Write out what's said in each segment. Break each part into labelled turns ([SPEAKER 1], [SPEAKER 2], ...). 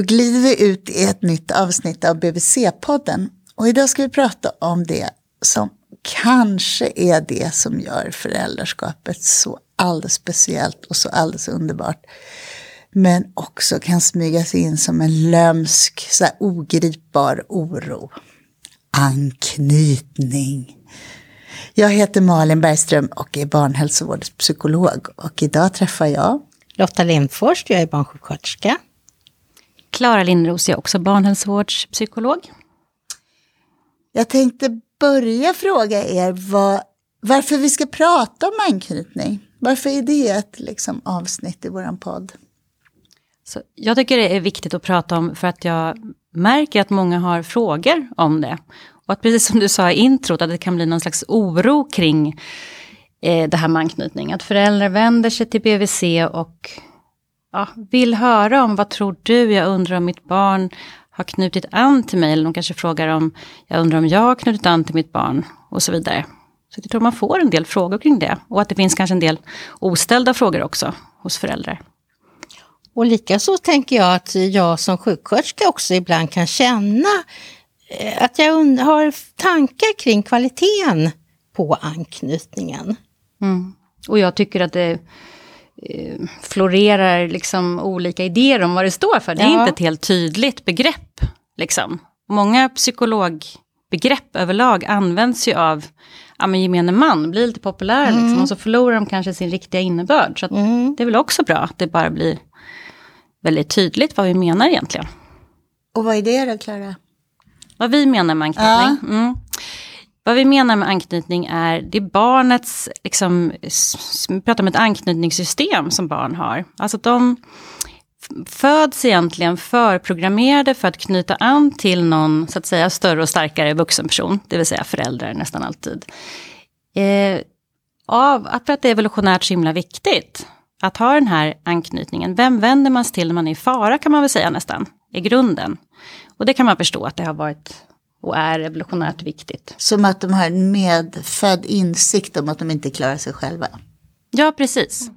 [SPEAKER 1] Då glider vi ut i ett nytt avsnitt av BVC-podden. Och idag ska vi prata om det som kanske är det som gör föräldraskapet så alldeles speciellt och så alldeles underbart. Men också kan smygas in som en lömsk, så här ogripbar oro. Anknytning. Jag heter Malin Bergström och är barnhälsovårdspsykolog. Och idag träffar jag
[SPEAKER 2] Lotta Lindfors, jag är barnsjuksköterska.
[SPEAKER 3] Klara Lindros, är också barnhälsovårdspsykolog.
[SPEAKER 1] Jag tänkte börja fråga er vad, varför vi ska prata om anknytning. Varför är det ett liksom, avsnitt i vår podd?
[SPEAKER 3] Så jag tycker det är viktigt att prata om för att jag märker att många har frågor om det. Och att precis som du sa i introt, att det kan bli någon slags oro kring eh, det här med anknytning. Att föräldrar vänder sig till BVC och ja, vill höra om vad tror du, jag undrar om mitt barn har knutit an till mig. Eller de kanske frågar om, jag undrar om jag har knutit an till mitt barn och så vidare. Så jag tror man får en del frågor kring det. Och att det finns kanske en del oställda frågor också hos föräldrar.
[SPEAKER 2] Och likaså tänker jag att jag som sjuksköterska också ibland kan känna eh, att jag har tankar kring kvaliteten på anknytningen.
[SPEAKER 3] Mm. Och jag tycker att det florerar liksom olika idéer om vad det står för. Det är ja. inte ett helt tydligt begrepp. Liksom. Många psykologbegrepp överlag används ju av ja, men gemene man, blir lite populära mm. liksom, och så förlorar de kanske sin riktiga innebörd. Så mm. det är väl också bra att det bara blir väldigt tydligt vad vi menar egentligen.
[SPEAKER 1] Och vad är det då, Klara?
[SPEAKER 3] Vad vi menar med anknytning? Ja. Mm. Vad vi menar med anknytning är, det är barnets, liksom, vi pratar om ett anknytningssystem som barn har. Alltså de föds egentligen förprogrammerade för att knyta an till någon, så att säga, större och starkare vuxenperson, det vill säga föräldrar nästan alltid. Eh, av, för att det är evolutionärt så himla viktigt att ha den här anknytningen. Vem vänder man sig till när man är i fara kan man väl säga nästan, i grunden. Och det kan man förstå att det har varit och är evolutionärt viktigt.
[SPEAKER 1] Som att de har en medfödd insikt om att de inte klarar sig själva.
[SPEAKER 3] Ja, precis.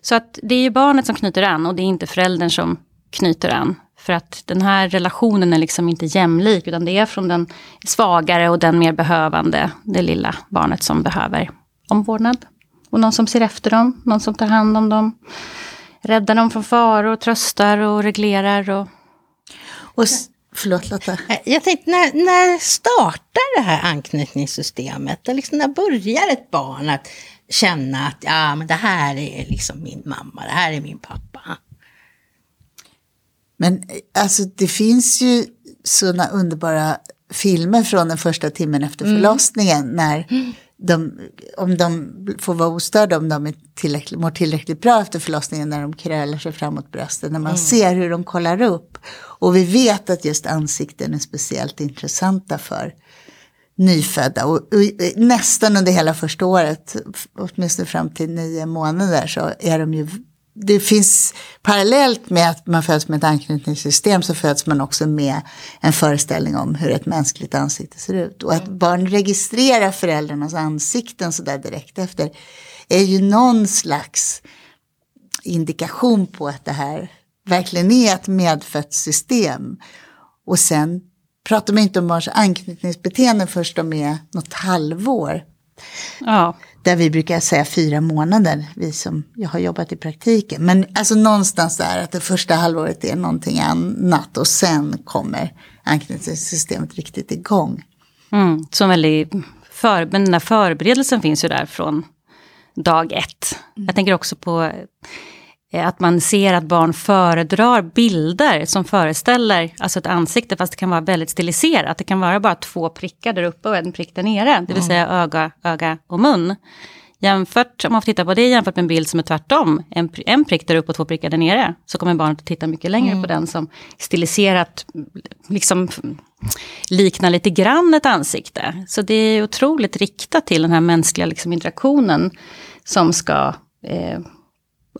[SPEAKER 3] Så att det är ju barnet som knyter an och det är inte föräldern som knyter an. För att den här relationen är liksom inte jämlik utan det är från den svagare och den mer behövande, det lilla barnet som behöver omvårdnad. Och någon som ser efter dem, någon som tar hand om dem. Räddar dem från faror, tröstar och reglerar. Och,
[SPEAKER 1] och Förlåt Lotta.
[SPEAKER 2] Jag tänkte, när, när startar det här anknytningssystemet? Och liksom när börjar ett barn att känna att ja, men det här är liksom min mamma, det här är min pappa?
[SPEAKER 1] Men alltså det finns ju sådana underbara filmer från den första timmen efter mm. förlossningen. Mm. När de, om de får vara ostörda, om de är tillräckligt, mår tillräckligt bra efter förlossningen när de krölar sig framåt bröstet. När man mm. ser hur de kollar upp. Och vi vet att just ansikten är speciellt intressanta för nyfödda. Och, och, nästan under hela första året, åtminstone fram till nio månader, så är de ju det finns parallellt med att man föds med ett anknytningssystem så föds man också med en föreställning om hur ett mänskligt ansikte ser ut. Och att barn registrerar föräldrarnas ansikten så där direkt efter är ju någon slags indikation på att det här verkligen är ett medfött system. Och sen pratar man inte om barns anknytningsbeteende först de är något halvår. Ja. Där vi brukar säga fyra månader, vi som jag har jobbat i praktiken. Men alltså någonstans där att det första halvåret är någonting annat och sen kommer anknytningssystemet riktigt igång.
[SPEAKER 3] Mm, som väldigt för, men den där förberedelsen finns ju där från dag ett. Mm. Jag tänker också på att man ser att barn föredrar bilder som föreställer alltså ett ansikte fast det kan vara väldigt stiliserat. Det kan vara bara två prickar där uppe och en prick där nere, det vill mm. säga öga, öga och mun. Jämfört, om man får titta på det jämfört med en bild som är tvärtom, en, en prick där uppe och två prickar där nere, så kommer barnet att titta mycket längre mm. på den som stiliserat, liksom liknar lite grann ett ansikte. Så det är otroligt riktat till den här mänskliga liksom, interaktionen som ska eh,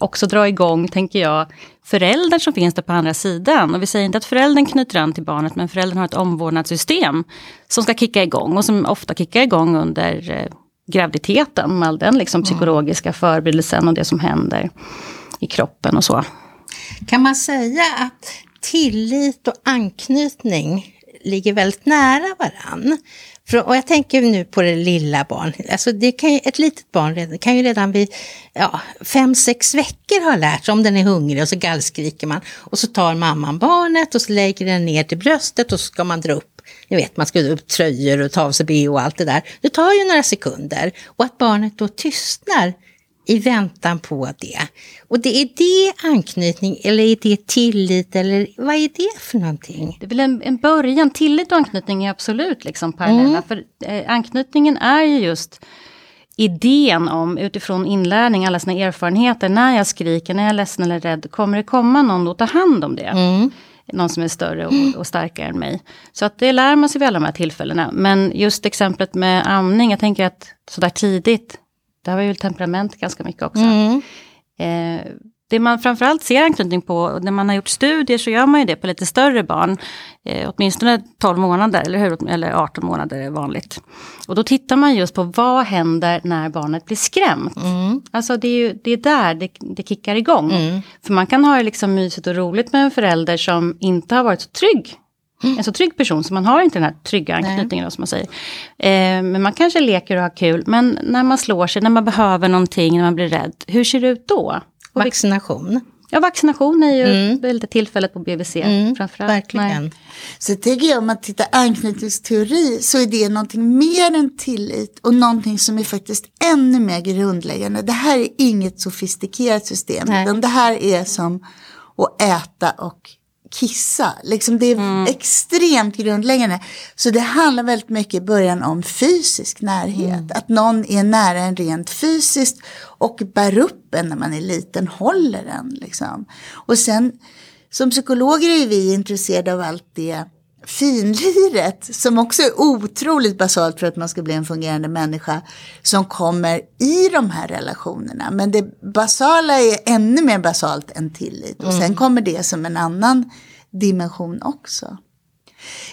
[SPEAKER 3] också dra igång, tänker jag, föräldern som finns där på andra sidan. Och vi säger inte att föräldern knyter an till barnet, men föräldern har ett omvårdnadssystem som ska kicka igång och som ofta kickar igång under eh, graviditeten med all den liksom, psykologiska förberedelsen och det som händer i kroppen och så.
[SPEAKER 2] Kan man säga att tillit och anknytning ligger väldigt nära varann. För, och jag tänker nu på det lilla barn. Alltså det kan ju, ett litet barn redan, kan ju redan vid ja, fem, sex veckor ha lärt sig om den är hungrig och så gallskriker man. Och så tar mamman barnet och så lägger den ner till bröstet och så ska man dra upp ni vet, man ska dra upp tröjor och ta av sig bh och allt det där. Det tar ju några sekunder. Och att barnet då tystnar i väntan på det. Och det är det anknytning eller är det tillit eller vad är det för någonting?
[SPEAKER 3] Det är väl en, en början, tillit och anknytning är absolut liksom parallella. Mm. För eh, anknytningen är ju just idén om utifrån inlärning, alla sina erfarenheter, när jag skriker, när jag är ledsen eller rädd, kommer det komma någon och ta hand om det? Mm. Någon som är större och, och, starkare än mig. Så att det lär man sig vid alla de här tillfällena. Men just exemplet med amning, jag tänker att sådär tidigt, det har ju temperament ganska mycket också. Mm. Eh, det man framförallt ser anknytning på, när man har gjort studier så gör man ju det på lite större barn. Eh, åtminstone 12 månader, eller hur? Eller 18 månader är vanligt. Och då tittar man just på vad händer när barnet blir skrämt. Mm. Alltså det är ju det är där det, det kickar igång. Mm. För man kan ha det liksom mysigt och roligt med en förälder som inte har varit så trygg. En så trygg person, så man har inte den här trygga anknytningen då, som man säger. Eh, men man kanske leker och har kul, men när man slår sig, när man behöver någonting, när man blir rädd, hur ser det ut då?
[SPEAKER 2] Vaccination.
[SPEAKER 3] Ja, vaccination är ju mm. väldigt tillfället på BVC. Mm,
[SPEAKER 2] framförallt. Verkligen. Nej.
[SPEAKER 1] Så tänker jag om man tittar anknytningsteori så är det någonting mer än tillit och någonting som är faktiskt ännu mer grundläggande. Det här är inget sofistikerat system, Nej. utan det här är som att äta och kissa. Liksom det är mm. extremt grundläggande. Så det handlar väldigt mycket i början om fysisk närhet. Mm. Att någon är nära en rent fysiskt och bär upp en när man är liten, håller en. Liksom. Och sen som psykologer är vi intresserade av allt det finliret som också är otroligt basalt för att man ska bli en fungerande människa som kommer i de här relationerna. Men det basala är ännu mer basalt än tillit och sen mm. kommer det som en annan dimension också.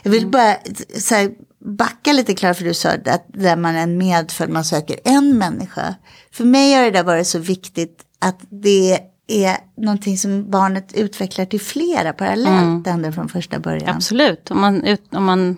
[SPEAKER 1] Jag vill mm. bara så här, backa lite Klara för du sa att där man är medfödd, man söker en människa. För mig har det där varit så viktigt att det är någonting som barnet utvecklar till flera parallellt mm. ända från första början.
[SPEAKER 3] Absolut, om man, om man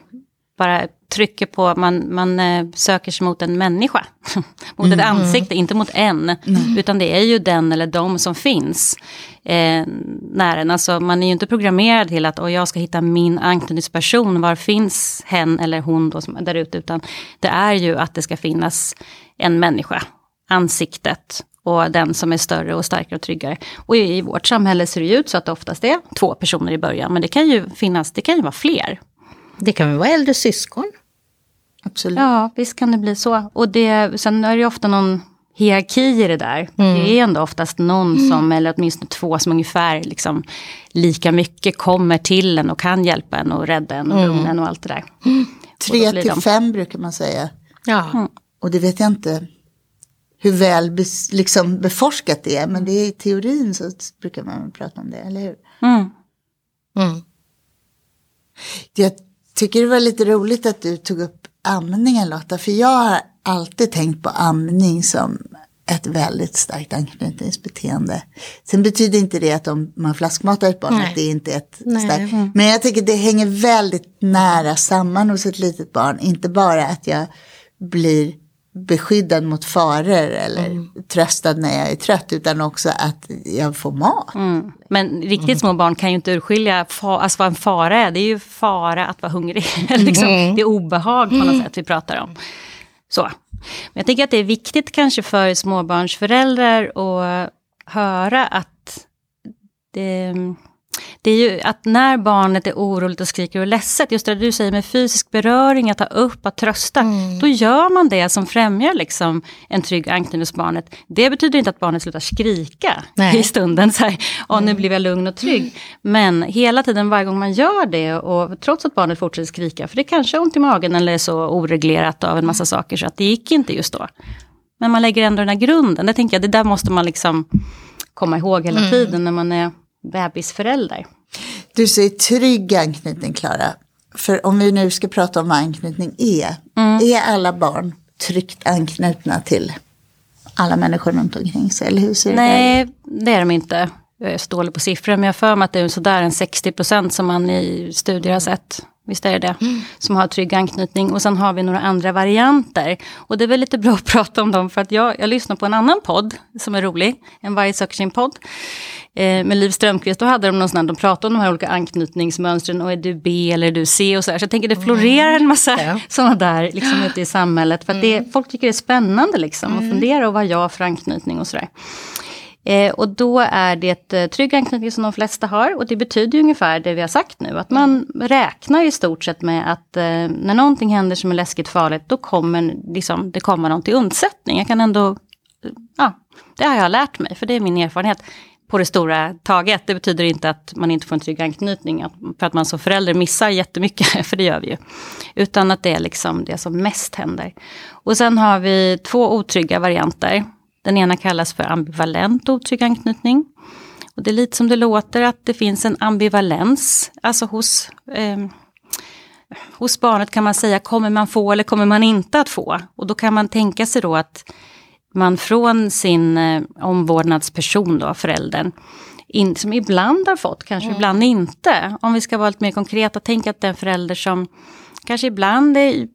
[SPEAKER 3] bara trycker på man, man eh, söker sig mot en människa. mot mm. ett ansikte, inte mot en. Mm. Utan det är ju den eller de som finns eh, nära en. Alltså man är ju inte programmerad till att jag ska hitta min anknytningsperson. Var finns hen eller hon då som är där ute. Utan det är ju att det ska finnas en människa. Ansiktet och den som är större och starkare och tryggare. Och i vårt samhälle ser det ut så att det oftast är två personer i början. Men det kan ju finnas, det kan ju vara fler.
[SPEAKER 2] Det kan vara äldre syskon?
[SPEAKER 3] Absolut. Ja, visst kan det bli så. Och det, sen är det ju ofta någon hierarki i det där. Mm. Det är ändå oftast någon mm. som, eller åtminstone två som ungefär liksom, lika mycket kommer till en och kan hjälpa en och rädda en och mm. lugna en och allt det där.
[SPEAKER 1] Mm. Tre till de... fem brukar man säga.
[SPEAKER 2] Ja. Mm.
[SPEAKER 1] Och det vet jag inte hur väl bes, liksom beforskat det är. Men det är i teorin så brukar man prata om det, eller hur?
[SPEAKER 3] Mm.
[SPEAKER 1] Jag tycker det var lite roligt att du tog upp amningen Lotta. För jag har alltid tänkt på amning som ett väldigt starkt anknytningsbeteende. Sen betyder inte det att om man flaskmatar ett barn Nej. att det inte är ett starkt. Mm. Men jag tycker det hänger väldigt nära samman hos ett litet barn. Inte bara att jag blir beskyddad mot faror eller mm. tröstad när jag är trött utan också att jag får mat.
[SPEAKER 3] Mm. Men riktigt mm. små barn kan ju inte urskilja fa, alltså vad en fara är. Det är ju fara att vara hungrig. liksom. Mm. Det är obehag på något mm. sätt vi pratar om. Så. Men jag tänker att det är viktigt kanske för småbarnsföräldrar att höra att det, det är ju att när barnet är oroligt och skriker och ledset, just det du säger med fysisk beröring, att ta upp, att trösta, mm. då gör man det som främjar liksom en trygg anknytning hos barnet. Det betyder inte att barnet slutar skrika Nej. i stunden, så här, och nu blir jag lugn och trygg. Men hela tiden, varje gång man gör det, och trots att barnet fortsätter skrika, för det kanske är ont i magen eller är så oreglerat av en massa saker, så att det gick inte just då. Men man lägger ändå den här grunden, det tänker jag, det där måste man liksom komma ihåg hela mm. tiden när man är bebisförälder.
[SPEAKER 1] Du säger trygg anknytning, Klara. För om vi nu ska prata om vad anknytning är. Mm. Är alla barn tryggt anknutna till alla människor runt omkring sig? Eller hur ser
[SPEAKER 3] Nej, det, det är de inte. Jag är så dålig på siffror, men jag har för mig att det är sådär en 60 procent som man i studier har sett. Visst är det det? Mm. Som har trygg anknytning. Och sen har vi några andra varianter. Och det är väl lite bra att prata om dem, för att jag, jag lyssnar på en annan podd som är rolig. En Varje söker sin podd. Eh, med Liv Strömquist, då hade de någon sån här, de pratade om de här olika anknytningsmönstren. Och är du B eller är du C och så här. Så jag tänker det florerar en massa mm. sådana där liksom, ute i samhället. För att det, mm. folk tycker det är spännande liksom, att mm. fundera och vad jag har för anknytning och sådär. Eh, och då är det eh, trygg anknytning som de flesta har. Och det betyder ju ungefär det vi har sagt nu. Att man räknar i stort sett med att eh, när någonting händer som är läskigt farligt, då kommer liksom, det komma någon till undsättning. Jag kan ändå, ja, det har jag lärt mig, för det är min erfarenhet på det stora taget. Det betyder inte att man inte får en trygg anknytning, för att man som förälder missar jättemycket, för det gör vi ju. Utan att det är liksom det som mest händer. Och sen har vi två otrygga varianter. Den ena kallas för ambivalent otrygg anknytning. Och det är lite som det låter att det finns en ambivalens, alltså hos, eh, hos barnet kan man säga, kommer man få eller kommer man inte att få? Och då kan man tänka sig då att man från sin eh, omvårdnadsperson, då, föräldern, in, som ibland har fått, kanske mm. ibland inte. Om vi ska vara lite mer konkreta, tänk att den förälder som kanske ibland är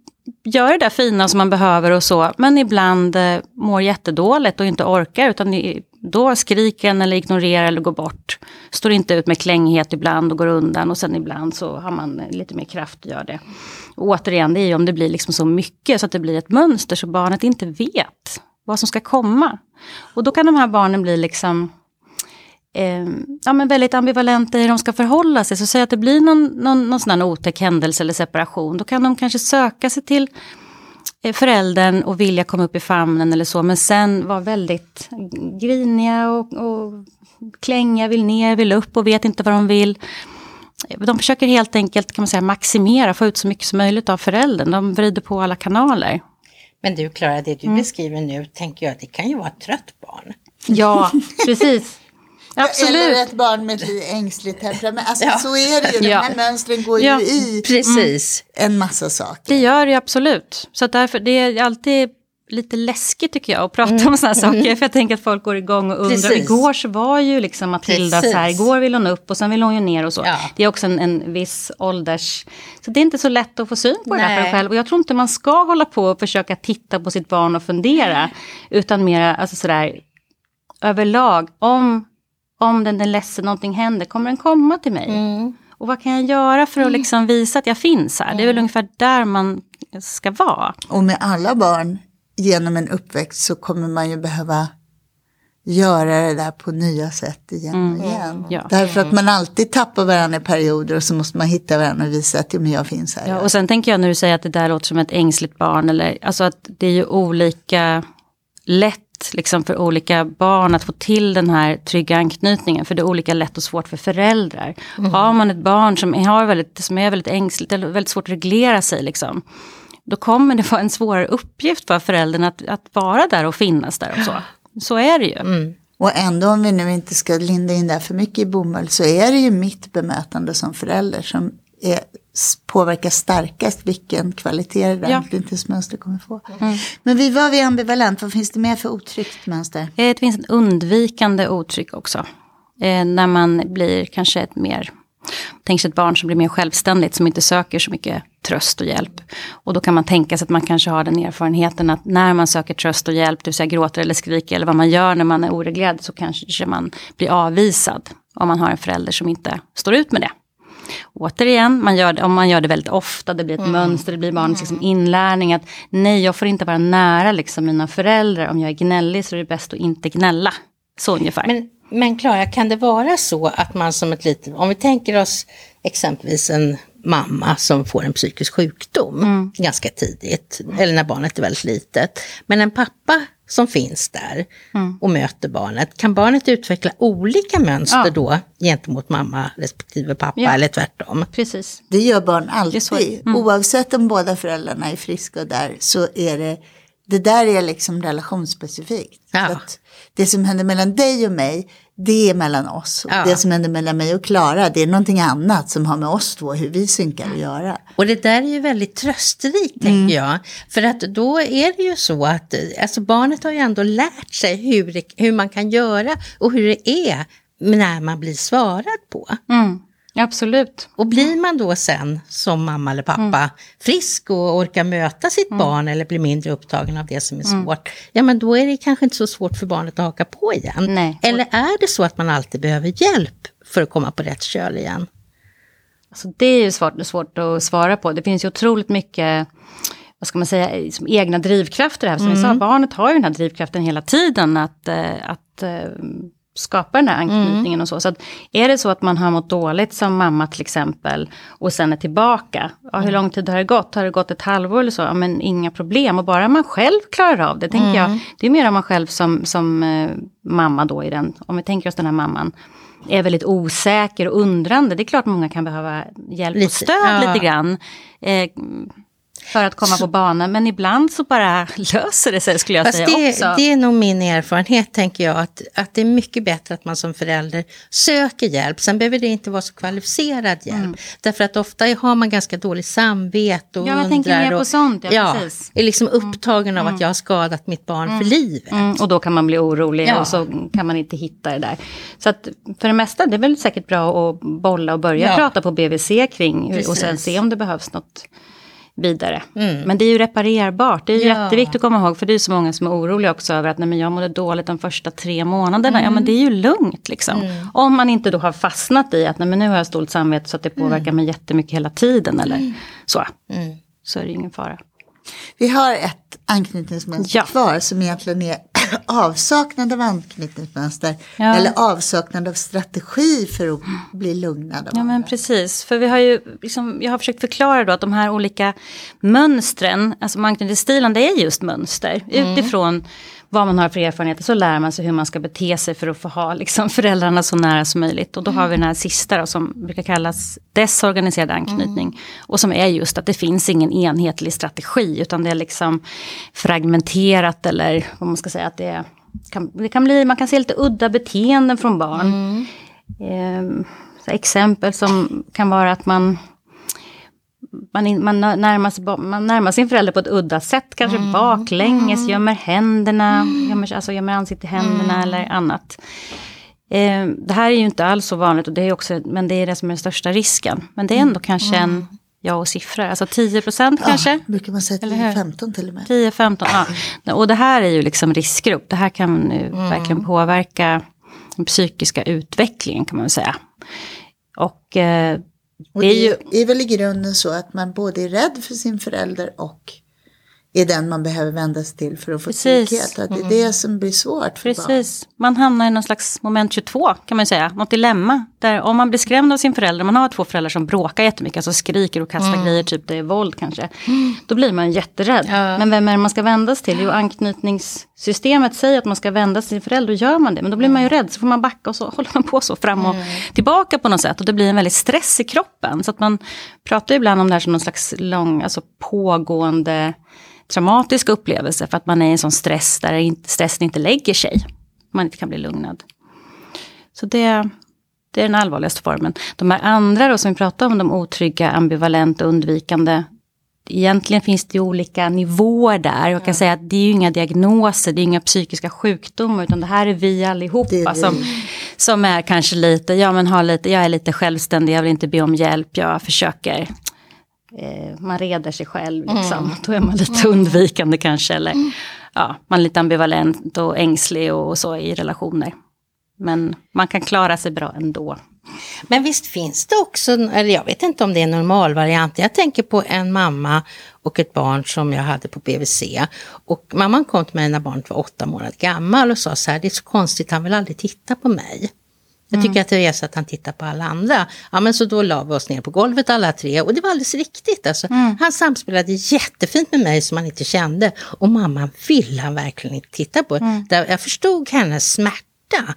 [SPEAKER 3] gör det där fina som man behöver och så, men ibland eh, mår jättedåligt och inte orkar, utan då skriker en eller ignorerar eller går bort. Står inte ut med klänghet ibland och går undan och sen ibland så har man eh, lite mer kraft och gör det. Och återigen, det är ju om det blir liksom så mycket så att det blir ett mönster så barnet inte vet vad som ska komma. Och då kan de här barnen bli liksom eh, ja, men väldigt ambivalenta i hur de ska förhålla sig. Så säg att det blir någon, någon, någon sån otäck händelse eller separation. Då kan de kanske söka sig till eh, föräldern och vilja komma upp i famnen eller så. Men sen vara väldigt griniga och, och klänga, vill ner, vill upp och vet inte vad de vill. De försöker helt enkelt kan man säga, maximera, få ut så mycket som möjligt av föräldern. De vrider på alla kanaler.
[SPEAKER 2] Men du Klara, det du mm. beskriver nu tänker jag, det kan ju vara ett trött barn.
[SPEAKER 3] Ja, precis.
[SPEAKER 1] Absolut. Eller ett barn med ett ängsligt temperament. Alltså, ja. Så är det ju, de här mönstren går ju i
[SPEAKER 2] Precis.
[SPEAKER 1] en massa saker.
[SPEAKER 3] Det gör det absolut. Så därför, det är alltid lite läskigt tycker jag att prata mm. om sådana saker. Mm. För jag tänker att folk går igång och undrar. Precis. Igår så var ju liksom Matilda Precis. så här, igår vill hon upp och sen vill hon ju ner och så. Ja. Det är också en, en viss ålders... Så det är inte så lätt att få syn på Nej. det här själv. Och jag tror inte man ska hålla på och försöka titta på sitt barn och fundera. Utan mer alltså sådär överlag, om om den är ledsen, någonting händer, kommer den komma till mig? Mm. Och vad kan jag göra för att mm. liksom visa att jag finns här? Det är väl mm. ungefär där man ska vara.
[SPEAKER 1] Och med alla barn genom en uppväxt så kommer man ju behöva göra det där på nya sätt igen och mm. igen. Ja. Därför att man alltid tappar varandra i perioder och så måste man hitta varandra och visa att ja, jag finns här.
[SPEAKER 3] Ja, och sen tänker jag när du säger att det där låter som ett ängsligt barn, eller alltså att det är ju olika lätt liksom för olika barn att få till den här trygga anknytningen. För det är olika lätt och svårt för föräldrar. Mm. Har man ett barn som, har väldigt, som är väldigt ängsligt eller väldigt svårt att reglera sig. Liksom, då kommer det vara en svårare uppgift för föräldern att, att vara där och finnas där. Och så. så är det ju. Mm.
[SPEAKER 1] Och ändå om vi nu inte ska linda in där för mycket i bomull så är det ju mitt bemötande som förälder som är påverkar starkast vilken kvalitet det ja. mönster kommer få. Mm. Men vi var vid ambivalent, vad finns det mer för otryggt mönster? Eh,
[SPEAKER 3] det finns ett undvikande otryck också. Eh, när man blir kanske ett mer, tänk sig ett barn som blir mer självständigt, som inte söker så mycket tröst och hjälp. Och då kan man tänka sig att man kanske har den erfarenheten att när man söker tröst och hjälp, det vill säga gråter eller skriker eller vad man gör när man är oreglerad, så kanske man blir avvisad. Om man har en förälder som inte står ut med det. Återigen, man gör om man gör det väldigt ofta, det blir ett mm. mönster, det blir barnets liksom mm. inlärning. Att nej, jag får inte vara nära liksom, mina föräldrar. Om jag är gnällig så är det bäst att inte gnälla. Så ungefär.
[SPEAKER 2] Men, men Klara, kan det vara så att man som ett litet, om vi tänker oss exempelvis en mamma som får en psykisk sjukdom mm. ganska tidigt, eller när barnet är väldigt litet. Men en pappa som finns där mm. och möter barnet. Kan barnet utveckla olika mönster ja. då gentemot mamma respektive pappa ja. eller tvärtom?
[SPEAKER 3] Precis.
[SPEAKER 1] Det gör barn alltid. Mm. Oavsett om båda föräldrarna är friska och där så är det det där är liksom relationsspecifikt. Ja. det som händer mellan dig och mig, det är mellan oss. Ja. Det som händer mellan mig och Klara, det är någonting annat som har med oss två, hur vi synkar att göra.
[SPEAKER 2] Och det där är ju väldigt trösterikt, mm. tänker jag. För att då är det ju så att alltså barnet har ju ändå lärt sig hur, hur man kan göra och hur det är när man blir svarad på.
[SPEAKER 3] Mm. Absolut.
[SPEAKER 2] Och blir man då sen som mamma eller pappa frisk och orkar möta sitt barn eller blir mindre upptagen av det som är svårt, ja men då är det kanske inte så svårt för barnet att haka på igen.
[SPEAKER 3] Nej.
[SPEAKER 2] Eller är det så att man alltid behöver hjälp för att komma på rätt köl igen?
[SPEAKER 3] Alltså det är ju svårt, svårt att svara på. Det finns ju otroligt mycket vad ska man säga, som egna drivkrafter här. Som vi sa, barnet har ju den här drivkraften hela tiden att, eh, att eh, skapa den här anknytningen och så. Så att är det så att man har mått dåligt som mamma till exempel och sen är tillbaka, ja, hur lång tid har det gått? Har det gått ett halvår eller så? Ja, men inga problem och bara man själv klarar av det, tänker jag. Det är mer om man själv som, som eh, mamma då i den, om vi tänker oss den här mamman är väldigt osäker och undrande. Det är klart många kan behöva hjälp
[SPEAKER 2] Lite,
[SPEAKER 3] och stöd
[SPEAKER 2] ja.
[SPEAKER 3] lite grann. Eh, för att komma på banan. Men ibland så bara löser det sig skulle jag
[SPEAKER 2] Fast
[SPEAKER 3] säga
[SPEAKER 2] det,
[SPEAKER 3] också.
[SPEAKER 2] det är nog min erfarenhet, tänker jag, att, att det är mycket bättre att man som förälder söker hjälp. Sen behöver det inte vara så kvalificerad hjälp.
[SPEAKER 3] Mm.
[SPEAKER 2] Därför att ofta har man ganska dåligt samvete och
[SPEAKER 3] Ja, jag
[SPEAKER 2] undrar.
[SPEAKER 3] tänker mer på sånt, ja, precis.
[SPEAKER 2] är liksom upptagen av att jag har skadat mitt barn för livet.
[SPEAKER 3] Mm, och då kan man bli orolig
[SPEAKER 2] Ja.
[SPEAKER 3] och så kan man inte hitta det där. Så att för det mesta, det är väl säkert bra att bolla och börja
[SPEAKER 2] Ja.
[SPEAKER 3] prata på BVC kring hur, och sen
[SPEAKER 2] Precis.
[SPEAKER 3] se om det behövs något vidare. Men det är ju reparerbart, det är ju
[SPEAKER 2] Ja.
[SPEAKER 3] jätteviktigt att komma ihåg, för det är så många som är oroliga också över att nej, men jag mådde dåligt de första tre månaderna. Ja men det är ju lugnt liksom. Om man inte då har fastnat i att nej, men nu har jag dåligt samvete så att det påverkar mig jättemycket hela tiden eller så. Så är det ingen fara.
[SPEAKER 1] Vi har ett anknytningsmönster
[SPEAKER 3] Ja.
[SPEAKER 1] kvar som egentligen är avsaknad av anknytningsmönster.
[SPEAKER 3] Ja.
[SPEAKER 1] Eller avsaknad av strategi för att bli lugnad.
[SPEAKER 3] Ja men precis, för vi har ju, liksom, jag har försökt förklara då att de här olika mönstren, alltså anknytningsstilen det är just mönster. Utifrån vad man har för erfarenheter så lär man sig hur man ska bete sig för att få ha liksom, föräldrarna så nära som möjligt. Och då har vi den här sista då, som brukar kallas desorganiserad anknytning. Och som är just att det finns ingen enhetlig strategi utan det är liksom fragmenterat eller vad man ska säga att det kan, det kan bli, man kan se lite udda beteenden från barn. Ehm, så exempel som kan vara att man man, in, man, närmar sig, man närmar sin förälder på ett udda sätt, kanske baklänges, gömmer händerna, gömmer, alltså gömmer ansiktet i händerna eller annat. Eh, det här är ju inte alls så vanligt, och det är också, men det är det som är den största risken. Men det är ändå kanske en ja och siffror, alltså 10 procent kanske.
[SPEAKER 1] Ja, brukar man säga
[SPEAKER 3] Eller hur?
[SPEAKER 1] 15 till och med.
[SPEAKER 3] 10-15, ja. Och det här är ju liksom riskgrupp. Det här kan nu verkligen påverka den psykiska utvecklingen kan man väl säga. Och eh,
[SPEAKER 1] Och
[SPEAKER 3] det är ju...
[SPEAKER 1] det är väl i grunden så att man både är rädd för sin förälder och är den man behöver vända sig till för att få
[SPEAKER 3] Precis.
[SPEAKER 1] trygghet. Att det är det som blir svårt för barn.
[SPEAKER 3] Precis, man hamnar i någon slags moment 22 kan man säga, något dilemma. Där om man blir skrämd av sin förälder, man har två föräldrar som bråkar jättemycket, alltså skriker och kastar grejer, typ det är våld kanske. Då blir man jätterädd.
[SPEAKER 2] Ja.
[SPEAKER 3] Men vem är det man ska vända sig till? Jo, anknytningssystemet säger att man ska vända sig till sin förälder, och gör man det. Men då blir man ju rädd, så får man backa och så håller man på så fram och tillbaka på något sätt. Och det blir en väldigt stress i kroppen. Så att man pratar ju ibland om det här som någon slags lång, alltså pågående traumatisk upplevelse för att man är i en sån stress där stressen inte lägger sig. Man inte kan bli lugnad. Så det, det är den allvarligaste formen. De här andra då som vi pratar om, de otrygga, ambivalenta, undvikande. Egentligen finns det ju olika nivåer där. Jag kan säga att det är ju inga diagnoser, det är inga psykiska sjukdomar, utan det här är vi allihopa
[SPEAKER 1] är vi.
[SPEAKER 3] som, som är kanske lite, ja men har lite, jag är lite självständig, jag vill inte be om hjälp, jag försöker eh, man reder sig själv. Liksom. Då är man lite undvikande kanske. Eller ja, man är lite ambivalent och ängslig och, och så i relationer. Men man kan klara sig bra ändå.
[SPEAKER 2] Men visst finns det också, eller jag vet inte om det är normalvarianter. Jag tänker på en mamma och ett barn som jag hade på BVC. Och mamman kom till mig när barnet var åtta månader gammal och sa så här, det är så konstigt, han vill aldrig titta på mig. Jag tycker att det är så att han tittar på alla andra. Ja men så då la vi oss ner på golvet alla tre och det var alldeles riktigt. Alltså, Han samspelade jättefint med mig som han inte kände. Och mamman ville han verkligen inte titta på. Där jag förstod hennes smärta.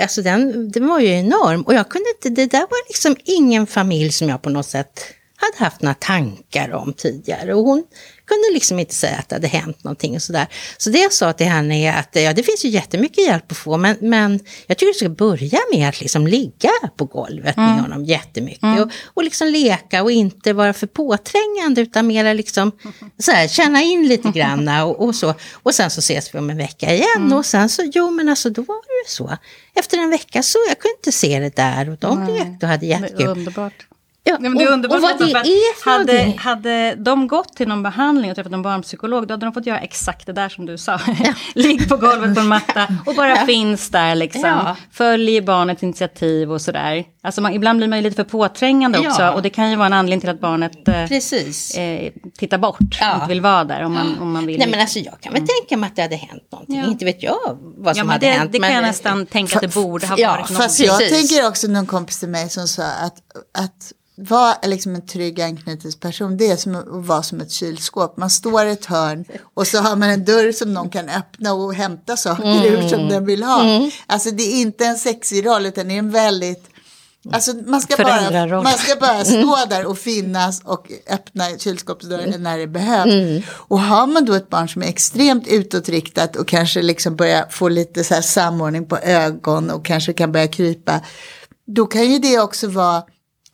[SPEAKER 2] Alltså den, den var ju enorm. Och jag kunde inte, det där var liksom ingen familj som jag på något sätt hade haft några tankar om tidigare. Och hon kunde liksom inte säga att det hade hänt någonting och sådär. Så det jag sa till henne är att ja, det finns ju jättemycket hjälp att få, men, men jag tycker du ska börja med att liksom ligga på golvet med
[SPEAKER 3] Mm.
[SPEAKER 2] honom jättemycket. Och, och liksom leka och inte vara för påträngande, utan mera liksom så här, känna in lite grann och, och så. Och sen så ses vi om en vecka igen.
[SPEAKER 3] Mm.
[SPEAKER 2] Och sen så, jo men alltså då var det ju så. Efter en vecka så, jag kunde inte se det där och de lekte och hade jättekul.
[SPEAKER 3] underbart.
[SPEAKER 2] Ja,
[SPEAKER 3] Nej, men det är
[SPEAKER 2] och-
[SPEAKER 3] underbart
[SPEAKER 2] och vad det är för
[SPEAKER 3] hade,
[SPEAKER 2] någonting.
[SPEAKER 3] hade de gått till någon behandling och träffat en barnpsykolog, då hade de fått göra exakt det där som du sa. Ligg på golvet på en matta och bara finns där liksom.
[SPEAKER 2] Ja.
[SPEAKER 3] Följ barnets initiativ och sådär. Alltså man, ibland blir man ju lite för påträngande också.
[SPEAKER 2] Ja.
[SPEAKER 3] Och det kan ju vara en anledning till att barnet eh,
[SPEAKER 2] Precis.
[SPEAKER 3] eh, tittar bort.
[SPEAKER 2] Ja.
[SPEAKER 3] Inte vill vara där om man, om man vill.
[SPEAKER 2] Nej men alltså jag kan väl tänka mig att det hade hänt någonting.
[SPEAKER 3] Ja.
[SPEAKER 2] Inte vet jag vad
[SPEAKER 3] ja,
[SPEAKER 2] som hade
[SPEAKER 3] det,
[SPEAKER 2] hänt.
[SPEAKER 3] det kan
[SPEAKER 2] men-
[SPEAKER 3] jag nästan tänka att det borde ha
[SPEAKER 2] ja,
[SPEAKER 3] varit någonting.
[SPEAKER 1] Fast jag
[SPEAKER 2] Precis.
[SPEAKER 1] tänker också någon kompis till mig som sa att, att vara liksom en trygg anknytningsperson det är som att vara som ett kylskåp. Man står i ett hörn och så har man en dörr som någon kan öppna och hämta saker ur som den vill ha. Alltså det är inte en sexig roll utan det är en väldigt Alltså man ska, bara, man ska bara stå där och finnas och öppna kylskåpsdörren när det behövs. Och har man då ett barn som är extremt utåtriktat och kanske liksom börjar få lite så här samordning på ögon och kanske kan börja krypa. Då kan ju det också vara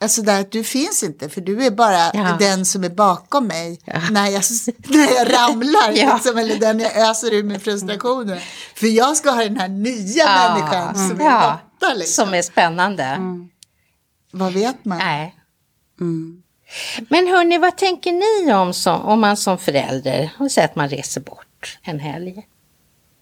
[SPEAKER 1] Alltså där att du finns inte för du är bara
[SPEAKER 2] Ja.
[SPEAKER 1] den som är bakom mig när, jag, när jag ramlar
[SPEAKER 2] Ja.
[SPEAKER 1] liksom, eller den jag öser ur med frustrationer. För jag ska ha den här nya
[SPEAKER 2] Ja.
[SPEAKER 1] människan som är
[SPEAKER 2] Ja.
[SPEAKER 1] borta. Liksom.
[SPEAKER 2] Som är spännande.
[SPEAKER 3] Mm.
[SPEAKER 1] Vad vet man?
[SPEAKER 2] Nej.
[SPEAKER 3] Mm.
[SPEAKER 2] Men hörni, vad tänker ni om, som, om man som förälder, och säger att man reser bort en helg?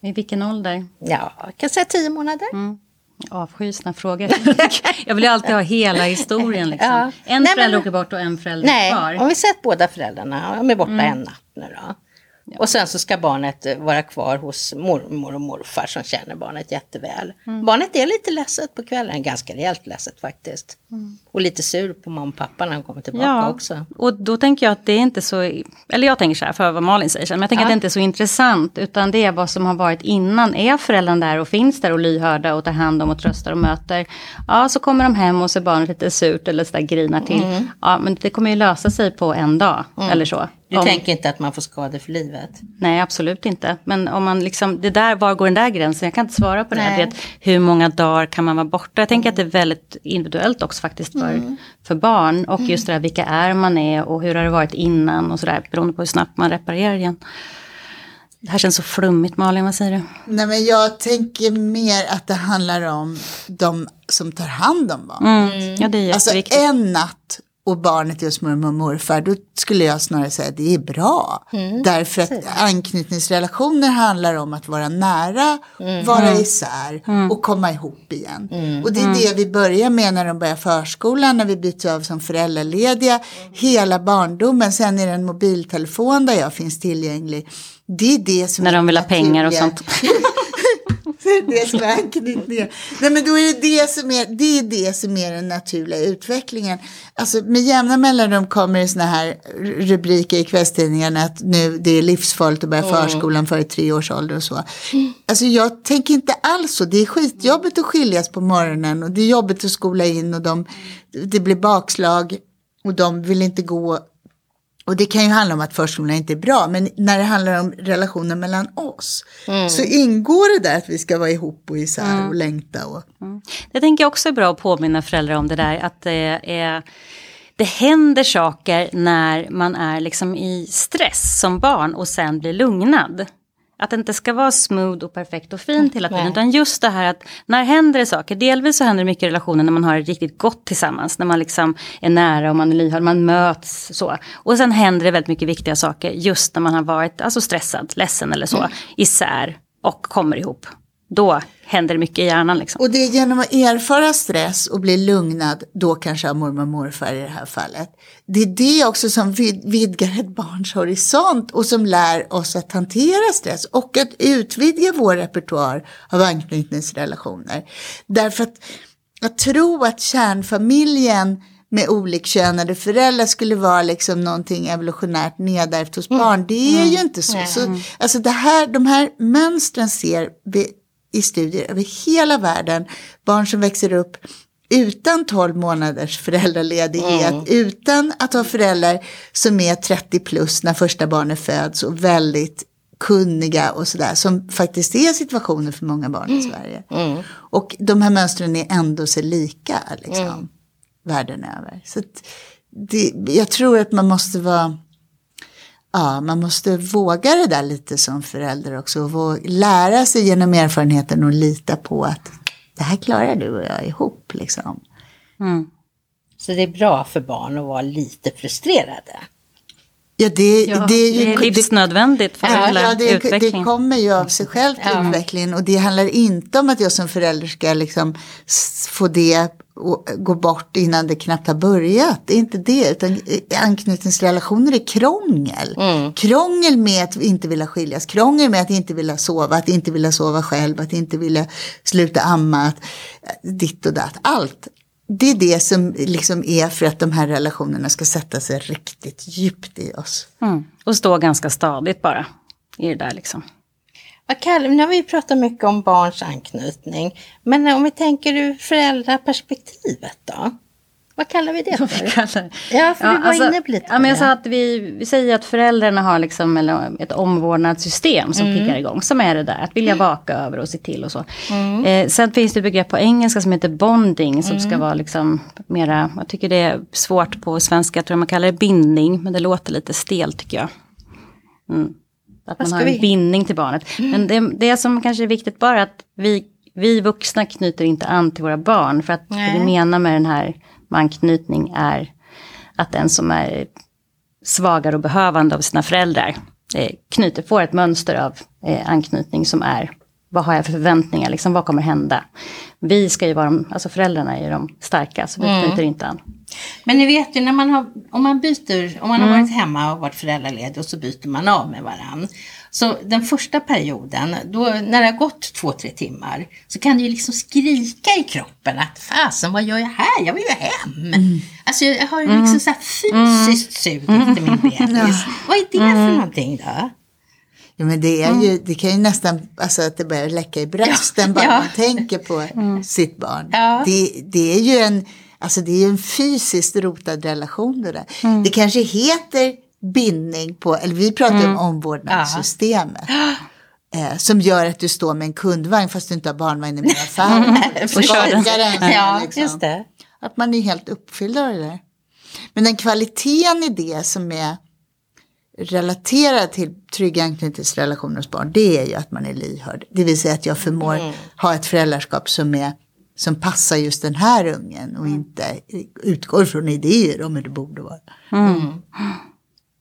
[SPEAKER 3] I vilken ålder?
[SPEAKER 2] Ja, jag kan säga tio månader.
[SPEAKER 3] Mm. Jag avskyr såna frågor. jag vill alltid ha hela historien. Liksom.
[SPEAKER 2] Ja.
[SPEAKER 3] En
[SPEAKER 2] Nej,
[SPEAKER 3] förälder
[SPEAKER 2] men-
[SPEAKER 3] åker bort och en förälder
[SPEAKER 2] Nej,
[SPEAKER 3] kvar.
[SPEAKER 2] om vi säger att båda föräldrarna de är borta
[SPEAKER 3] Mm.
[SPEAKER 2] en natt nu då. Och sen så ska barnet eh, vara kvar hos mormor och morfar som känner barnet jätteväl.
[SPEAKER 3] Mm.
[SPEAKER 2] Barnet är lite ledset på kvällen, ganska rejält ledset faktiskt.
[SPEAKER 3] Mm.
[SPEAKER 2] Och lite sur på mamma och pappa när han kommer tillbaka
[SPEAKER 3] Ja,
[SPEAKER 2] också.
[SPEAKER 3] och då tänker jag att det är inte så, eller jag tänker så här för vad Malin säger, men jag tänker
[SPEAKER 2] Ja.
[SPEAKER 3] att det inte är så intressant, utan det är vad som har varit innan. Är föräldrarna där och finns där och lyhörda och tar hand om och tröstar och möter, ja så kommer de hem och ser barnet lite surt eller så där grinar till.
[SPEAKER 2] Mm.
[SPEAKER 3] Ja, men det kommer ju lösa sig på en dag, eller så.
[SPEAKER 2] Du
[SPEAKER 3] Om-
[SPEAKER 2] tänker inte att man får skador för livet?
[SPEAKER 3] Nej, absolut inte. Men om man liksom, det där, var går den där gränsen? Jag kan inte svara på det. Vet, hur många dagar kan man vara borta? Jag tänker att det är väldigt individuellt också faktiskt för,
[SPEAKER 2] Mm.
[SPEAKER 3] för barn. Och just det där, vilka är man är och hur har det varit innan och sådär. Beroende på hur snabbt man reparerar igen. Det här känns så flummigt Malin, vad säger du?
[SPEAKER 1] Nej men jag tänker mer att det handlar om de som tar hand om barn.
[SPEAKER 3] Mm. Ja, det är
[SPEAKER 1] Alltså en natt och barnet är hos mormor och morfar, då skulle jag snarare säga att det är bra.
[SPEAKER 2] Mm.
[SPEAKER 1] Därför att anknytningsrelationer handlar om att vara nära,
[SPEAKER 2] Mm.
[SPEAKER 1] vara isär och komma ihop igen. Och det är det vi börjar med när de börjar förskolan, när vi byts av som föräldralediga, hela barndomen, sen är det en mobiltelefon där jag finns tillgänglig. Det är det som
[SPEAKER 3] När
[SPEAKER 1] är
[SPEAKER 3] de vill ha pengar och sånt.
[SPEAKER 1] det är det som är anknytningen. Nej men då är det det som är, det är det som är den naturliga utvecklingen. Alltså med jämna mellanrum kommer det såna här rubriker i kvällstidningarna att nu det är livsfarligt att börja förskolan före tre års ålder och så. Alltså jag tänker inte alls så. Det är skitjobbigt att skiljas på morgonen och det är jobbigt att skola in och de, det blir bakslag och de vill inte gå och det kan ju handla om att förskolan inte är bra, men när det handlar om relationen mellan oss så ingår det där att vi ska vara ihop och isär och längta. Och,
[SPEAKER 3] Det tänker jag också är bra att påminna föräldrar om det där. Att det, är, det händer saker när man är liksom i stress som barn och sen blir lugnad. Att det inte ska vara smooth och perfekt och fint hela tiden.
[SPEAKER 2] Nej.
[SPEAKER 3] Utan just det här att när händer det saker. Delvis så händer det mycket i relationen när man har det riktigt gott tillsammans. När man liksom är nära och man är lyhörd, man möts så. Och sen händer det väldigt mycket viktiga saker just när man har varit alltså stressad, ledsen eller så. Isär och kommer ihop. Då händer det mycket i hjärnan liksom.
[SPEAKER 1] och det är genom att erfara stress och bli lugnad, då kanske av mormor och morfar i det här fallet. Det är det också som vid, vidgar ett barns horisont och som lär oss att hantera stress och att utvidga vår repertoar av anknytningsrelationer. Därför att att tro att kärnfamiljen med olikkönade föräldrar skulle vara liksom någonting evolutionärt nedärvt hos barn. Det är ju inte så. så alltså det här, de här mönstren ser vi i studier över hela världen. Barn som växer upp utan 12 månaders föräldraledighet,
[SPEAKER 2] Mm.
[SPEAKER 1] utan att ha föräldrar som är 30 plus när första barnet föds och väldigt kunniga och sådär, som faktiskt är situationen för många barn i Sverige.
[SPEAKER 2] Mm.
[SPEAKER 1] Och de här mönstren är ändå så lika liksom, världen över. Så det, jag tror att man måste vara Ja, man måste våga det där lite som förälder också. Och lära sig genom erfarenheten och lita på att det här klarar du och jag ihop. Liksom.
[SPEAKER 3] Mm.
[SPEAKER 2] Så det är bra för barn att vara lite frustrerade.
[SPEAKER 1] Ja, det,
[SPEAKER 3] Ja,
[SPEAKER 1] det är ju
[SPEAKER 3] det är livsnödvändigt för
[SPEAKER 1] Ja, ja, det,
[SPEAKER 3] utvecklingen.
[SPEAKER 1] det kommer ju av sig själv till
[SPEAKER 2] Ja.
[SPEAKER 1] utvecklingen och det handlar inte om att jag som förälder ska liksom få det och gå bort innan det knappt har börjat. Det är inte det, utan anknytningsrelationer är krångel. Krångel med att inte vilja skiljas, krångel med att inte vilja sova, att inte vilja sova själv, att inte vilja sluta amma, att, eh, ditt och datt, allt. Det är det som liksom är för att de här relationerna ska sätta sig riktigt djupt i oss.
[SPEAKER 3] Mm. Och stå ganska stadigt bara i det där liksom.
[SPEAKER 2] Vad kallar, nu har vi pratat mycket om barns anknytning. Men om vi tänker ur föräldraperspektivet då? Vad kallar vi det för? Ja, för du var inne på lite
[SPEAKER 3] alltså, ja, men jag
[SPEAKER 2] det.
[SPEAKER 3] sa att vi, vi säger att föräldrarna har liksom, eller ett omvårdnadssystem som
[SPEAKER 2] Mm.
[SPEAKER 3] kickar igång. Som är det där, att vilja vaka över och se till och så. Eh, sen finns det ett begrepp på engelska som heter bonding. Som
[SPEAKER 2] Mm.
[SPEAKER 3] ska vara liksom mera, jag tycker det är svårt på svenska. Jag tror man kallar det bindning. Men det låter lite stelt tycker jag. Mm. Att man har en
[SPEAKER 2] vi- Mm.
[SPEAKER 3] bindning till barnet. Men det, det som kanske är viktigt bara är att vi, vi vuxna knyter inte an till våra barn. För att det
[SPEAKER 2] Nej.
[SPEAKER 3] vi menar med den här med anknytning är att den som är svagare och behövande av sina föräldrar eh, knyter, får ett mönster av eh, anknytning som är vad har jag för förväntningar, liksom, vad kommer hända? Vi ska ju vara de, alltså föräldrarna är ju de starka, så vi
[SPEAKER 2] Mm.
[SPEAKER 3] knyter inte an.
[SPEAKER 2] Men ni vet ju när man har, om man byter, om man
[SPEAKER 3] Mm.
[SPEAKER 2] har varit hemma och varit föräldraledig och så byter man av med varann. Så den första perioden, då, när det har gått två, tre timmar, så kan det ju liksom skrika i kroppen att fasen vad gör jag här? Jag vill ju hem.
[SPEAKER 3] Mm.
[SPEAKER 2] Alltså jag har ju liksom så här fysiskt sug efter min bebis. Vad är det
[SPEAKER 3] Mm.
[SPEAKER 2] för någonting då?
[SPEAKER 1] Ja, men det, är ju, det kan ju nästan, alltså att det börjar läcka i brösten bara
[SPEAKER 2] Ja.
[SPEAKER 1] man tänker på sitt barn.
[SPEAKER 2] Ja.
[SPEAKER 1] Det, det är ju en, alltså det är en fysiskt rotad relation det där. Det kanske heter bindning på, eller vi pratar ju om omvårdnadssystemet. Eh, som gör att du står med en kundvagn fast du inte har barnvagn i med affären.
[SPEAKER 3] Och.
[SPEAKER 1] Skakar den,
[SPEAKER 2] Ja,
[SPEAKER 1] liksom.
[SPEAKER 2] just det.
[SPEAKER 1] Att man är helt uppfylld av det där. Men den kvaliteten i det som är relaterad till trygga anknytningsrelationer hos barn, det är ju att man är lyhörd. Det vill säga att jag förmår ha ett föräldraskap som, är, som passar just den här ungen och inte utgår från idéer om hur det borde vara.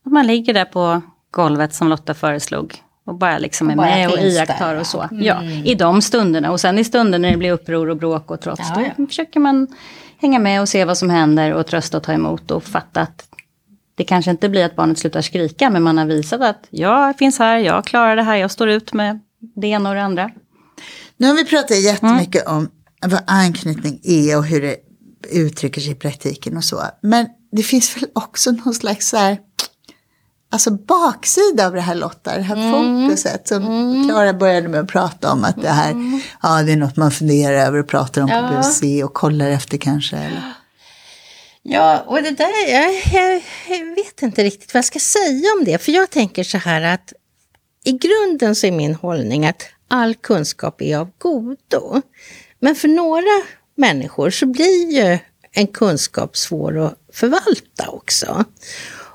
[SPEAKER 3] Och man ligger där på golvet som Lotta föreslog. Och bara liksom är
[SPEAKER 2] bara
[SPEAKER 3] med och iakttar
[SPEAKER 2] där,
[SPEAKER 3] och så.
[SPEAKER 2] ja.
[SPEAKER 3] Ja, I de stunderna. Och sen i stunder när det blir uppror och bråk och trots.
[SPEAKER 2] Ja,
[SPEAKER 3] Då försöker man hänga med och se vad som händer och trösta och ta emot och fatta att det kanske inte blir att barnet slutar skrika. Men man har visat att jag finns här, jag klarar det här, jag står ut med det ena och det andra.
[SPEAKER 1] Nu har vi pratat jättemycket om vad anknytning är och hur det uttrycker sig i praktiken och så. Men det finns väl också någon slags så här, alltså baksida av det här Lotta, det här fokuset som Klara började med att prata om att det här, ja det är något man funderar över och pratar om på
[SPEAKER 2] Ja.
[SPEAKER 1] BUC och kollar efter kanske. Eller?
[SPEAKER 2] Ja, och det där, jag, jag, vet inte riktigt vad jag ska säga om det. För jag tänker så här att i grunden så är min hållning att all kunskap är av godo. Men för några människor så blir ju en kunskap svår att förvalta också.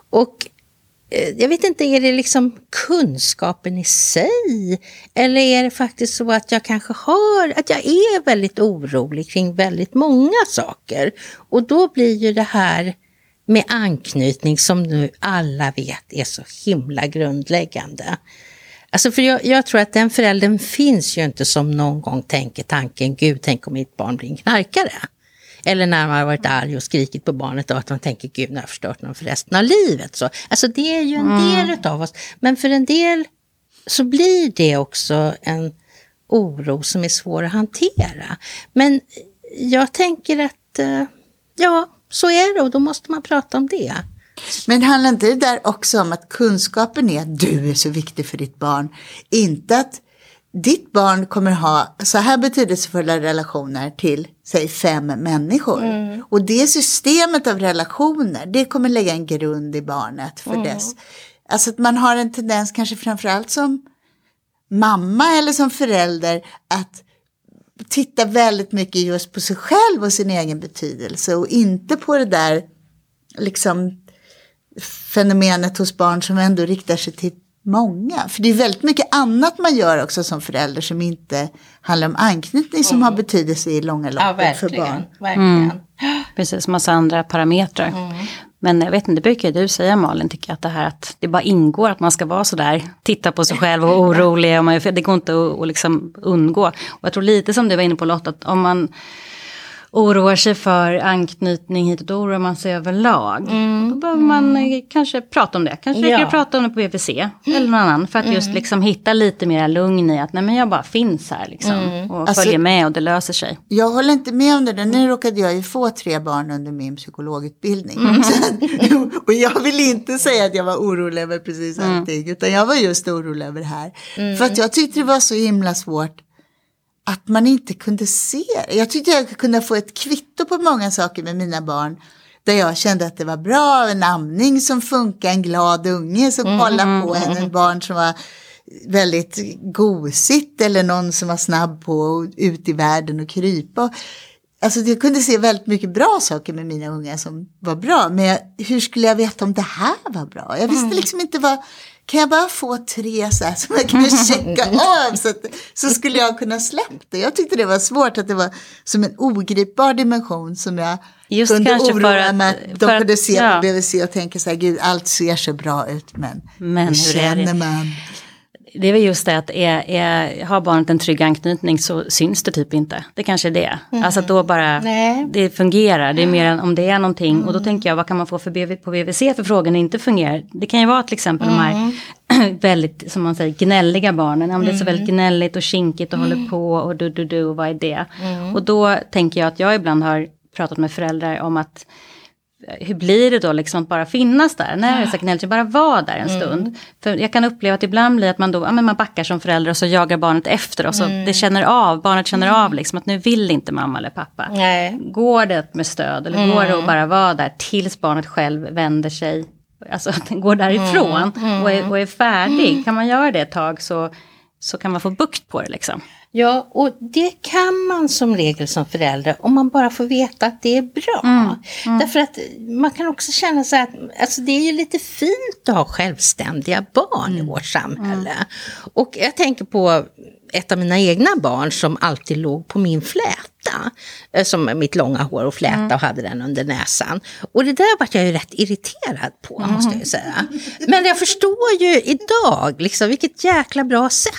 [SPEAKER 2] Och Eh, jag vet inte, är det liksom kunskapen i sig? Eller är det faktiskt så att jag kanske har, att jag är väldigt orolig kring väldigt många saker. Och då blir ju det här med anknytning som nu alla vet är så himla grundläggande. Alltså för jag, jag tror att den föräldern finns ju inte som någon gång tänker tanken, gud tänk om mitt barn blir en knarkare. Eller när man har varit arg och skrikit på barnet och att man tänker gud nu har jag förstört någon för resten av livet. Så, alltså det är ju en del utav oss. Men för en del så blir det också en oro som är svår att hantera. Men jag tänker att eh, ja, så är det och då måste man prata om det.
[SPEAKER 1] Men handlar inte det där också om att kunskapen är att du är så viktig för ditt barn? Inte att ditt barn kommer ha så här betydelsefulla relationer till, säg fem människor. Och det systemet av relationer, det kommer lägga en grund i barnet för dess... Alltså att man har en tendens, kanske framförallt som mamma eller som förälder, att titta väldigt mycket just på sig själv och sin egen betydelse och inte på det där liksom fenomenet hos barn som ändå riktar sig till många. För det är väldigt mycket annat man gör också som förälder som inte handlar om anknytning som har betydelse i långa
[SPEAKER 2] Ja,
[SPEAKER 1] loppet för
[SPEAKER 2] verkligen.
[SPEAKER 1] barn.
[SPEAKER 2] verkligen.
[SPEAKER 3] Precis, massa andra parametrar. Men jag vet inte, det brukar du säga Malin, tycker jag, att det här att det bara ingår att man ska vara sådär, titta på sig själv och orolig, och man, för det går inte att, att liksom undgå. Och jag tror lite som du var inne på Lotta, att om man oroar sig för anknytning hit, då oroar man sig överlag. Då behöver man eh, kanske prata om det, kanske
[SPEAKER 2] Ja.
[SPEAKER 3] prata om det på VVC eller någon annan, för att just liksom hitta lite mer lugn i att nej men jag bara finns här liksom, och
[SPEAKER 1] Alltså-
[SPEAKER 3] följer med och det löser sig.
[SPEAKER 1] Jag håller inte med om det där. Nu råkade jag ju få tre barn under min psykologutbildning.
[SPEAKER 2] Mm.
[SPEAKER 1] Att- och jag vill inte säga att jag var orolig över precis
[SPEAKER 2] Mm.
[SPEAKER 1] allting. Utan jag var just orolig över det här. För att jag tyckte det var så himla svårt att man inte kunde se det. Jag tyckte jag kunde få ett kvitto på många saker med mina barn. Där jag kände att det var bra, en amning som funkar, en glad unge som kollade på en, en barn som var väldigt gosigt eller någon som var snabb på att ut i världen och krypa. Alltså jag kunde se väldigt mycket bra saker med mina unga som var bra. Men jag, hur skulle jag veta om det här var bra? Jag visste liksom inte vad, kan jag bara få tre så här som jag kunde checka av så, att, så skulle jag kunna släppa det. Jag tyckte det var svårt att det var som en ogripbar dimension som jag
[SPEAKER 3] Just
[SPEAKER 1] kunde oroa mig att de
[SPEAKER 3] att-
[SPEAKER 1] kunde se
[SPEAKER 3] ja.
[SPEAKER 1] på BVC och tänka så här, gud allt ser så bra ut men,
[SPEAKER 3] Men hur
[SPEAKER 1] känner man?
[SPEAKER 3] Det är väl just det att är, är, har barnet en trygg anknytning så syns det typ inte. Det kanske är det. Alltså att då bara,
[SPEAKER 2] Nej.
[SPEAKER 3] det fungerar. Det är mer än om det är någonting. Och då tänker jag, vad kan man få för BV, på BVC för frågan inte fungerar? Det kan ju vara till exempel de här väldigt, som man säger, gnälliga barnen. Om det är så väldigt gnälligt och kinkigt och håller på och du, du, du och vad är det? Och då tänker jag att jag ibland har pratat med föräldrar om att hur blir det då liksom bara finnas där? När det är gnälligt, bara vara där en stund. För jag kan uppleva att ibland blir att man då, ja men man backar som förälder och så jagar barnet efter och så det känner av, barnet känner av liksom att nu vill inte mamma eller pappa.
[SPEAKER 2] Nej.
[SPEAKER 3] Går det med stöd eller går det att bara vara där tills barnet själv vänder sig, alltså att den går därifrån och, är, och är färdig. Kan man göra det ett tag så, så kan man få bukt på det liksom.
[SPEAKER 2] Ja, och det kan man som regel som förälder om man bara får veta att det är bra. Därför att man kan också känna så här att alltså det är ju lite fint att ha självständiga barn i vårt samhälle. Och jag tänker på ett av mina egna barn som alltid låg på min fläta. eh, Som mitt långa hår och fläta och hade den under näsan. Och det där vart jag ju rätt irriterad på måste jag ju säga. Men jag förstår ju idag liksom vilket jäkla bra sätt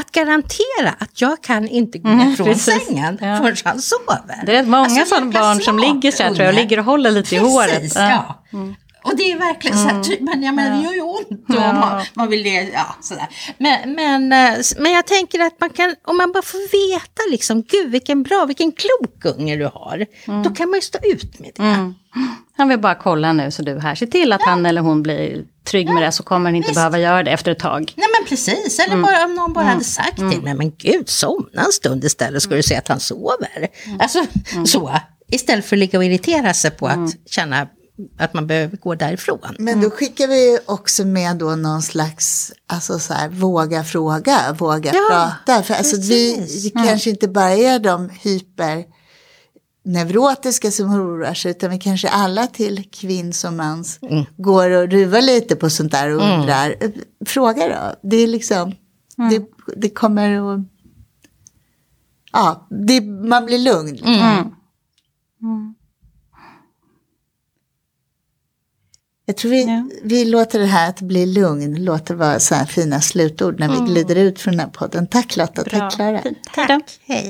[SPEAKER 2] att garantera att jag kan inte gå ner från
[SPEAKER 3] precis.
[SPEAKER 2] sängen
[SPEAKER 3] Ja.
[SPEAKER 2] förrän han sover.
[SPEAKER 3] Det är många
[SPEAKER 2] Alltså,
[SPEAKER 3] sådana barn som ligger så här tror jag, och ligger och håller lite i
[SPEAKER 2] Precis,
[SPEAKER 3] håret.
[SPEAKER 2] ja. Och det är verkligen så här, typ, men, ja, men det gör ju ont och
[SPEAKER 3] Ja.
[SPEAKER 2] man, man vill det, ja sådär. Men, men, eh, men jag tänker att man kan, om man bara får veta liksom, gud vilken bra, vilken klok unge du har, då kan man ju stå ut med det.
[SPEAKER 3] Mm. Han vill bara kolla nu så du här, se till att han eller hon blir trygg med det så kommer han inte
[SPEAKER 2] visst.
[SPEAKER 3] behöva göra det efter ett tag.
[SPEAKER 2] Nej men precis, eller bara om någon bara hade sagt till mig, men gud somna en stund istället ska du se att han sover. Alltså så, istället för att ligga och irritera sig på att känna att man behöver gå därifrån.
[SPEAKER 1] Men då skickar vi också med då någon slags, alltså så här, våga fråga, våga
[SPEAKER 2] Ja,
[SPEAKER 1] prata. För alltså vi det kanske inte bara är de hyper neurotiska som oroar sig, utan vi kanske alla till kvinns och mans går och ruvar lite på sånt där och undrar. Fråga då, det är liksom, det, det kommer att, ja, det, man blir lugn. liksom. Jag tror vi,
[SPEAKER 3] Ja.
[SPEAKER 1] vi låter det här att bli lugn, låter vara så här fina slutord när vi glider ut från den här podden. Tack Lotta, tack Klara.
[SPEAKER 3] Fint.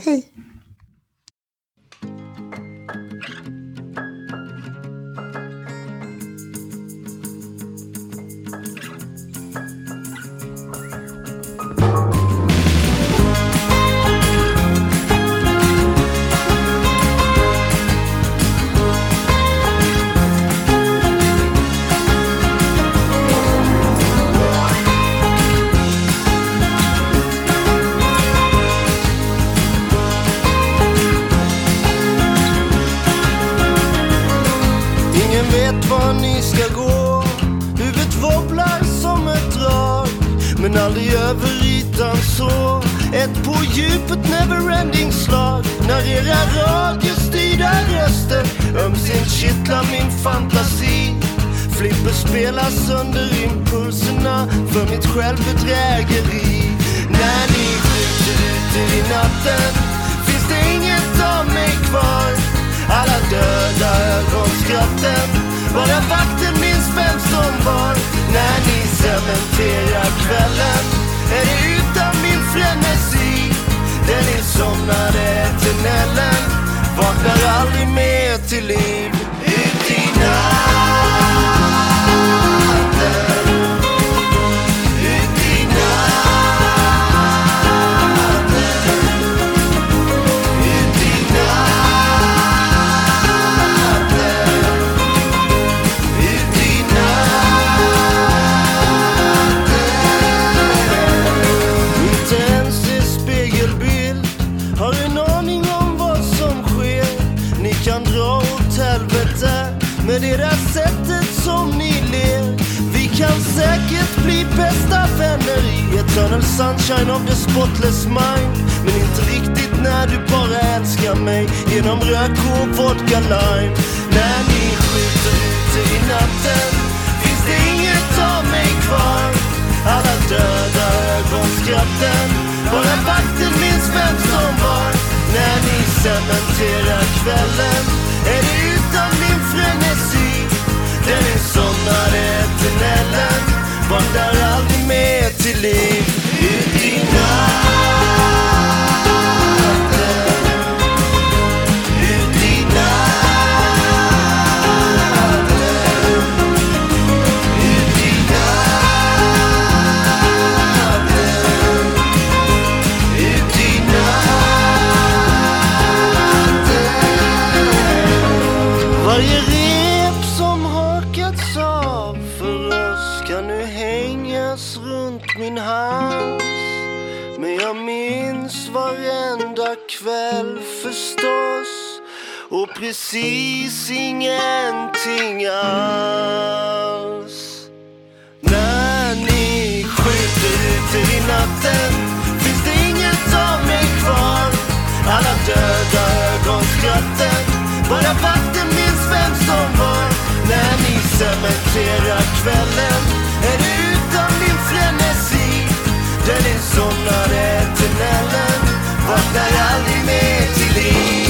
[SPEAKER 3] Hej Vart
[SPEAKER 2] ni
[SPEAKER 1] ska gå.
[SPEAKER 4] Huvudet wobblar som ett drag, men aldrig över ytan så. Ett på djupet neverending slag när era radiostyrda röster ömsint kittlar min fantasi. Flipper spelar sönder impulserna för mitt självbedrägeri. När ni skjuter ut i natten finns det inget av mig kvar. Alla döda ögonskratten bara vakten minns vem som var. När ni cementerar kvällen är det utan min frenesi. Den insomnade tunneln vaknar aldrig mer till liv. Ut i natt. Bli bästa vänner i eternal sunshine of the spotless mind. Men inte riktigt när du bara älskar mig genom rök och vodka lime. När ni skjuter ute i natten finns det inget av mig kvar. Alla döda ögonskratten, bara vakten minns vem som var. När ni cementerar kvällen är det utan min frenesi. Den insomnade eternellen vaknar aldrig mer till liv. Ut i natt hängas runt min hals. Men jag minns varenda kväll förstås och precis ingenting alls. När ni skjuter ut i natten finns det inget av mig kvar. Alla döda ögonskratten, bara vakten minns vem som var. När ni cementerar kvällen somnade till tunneln Vaknar aldrig mer till liv.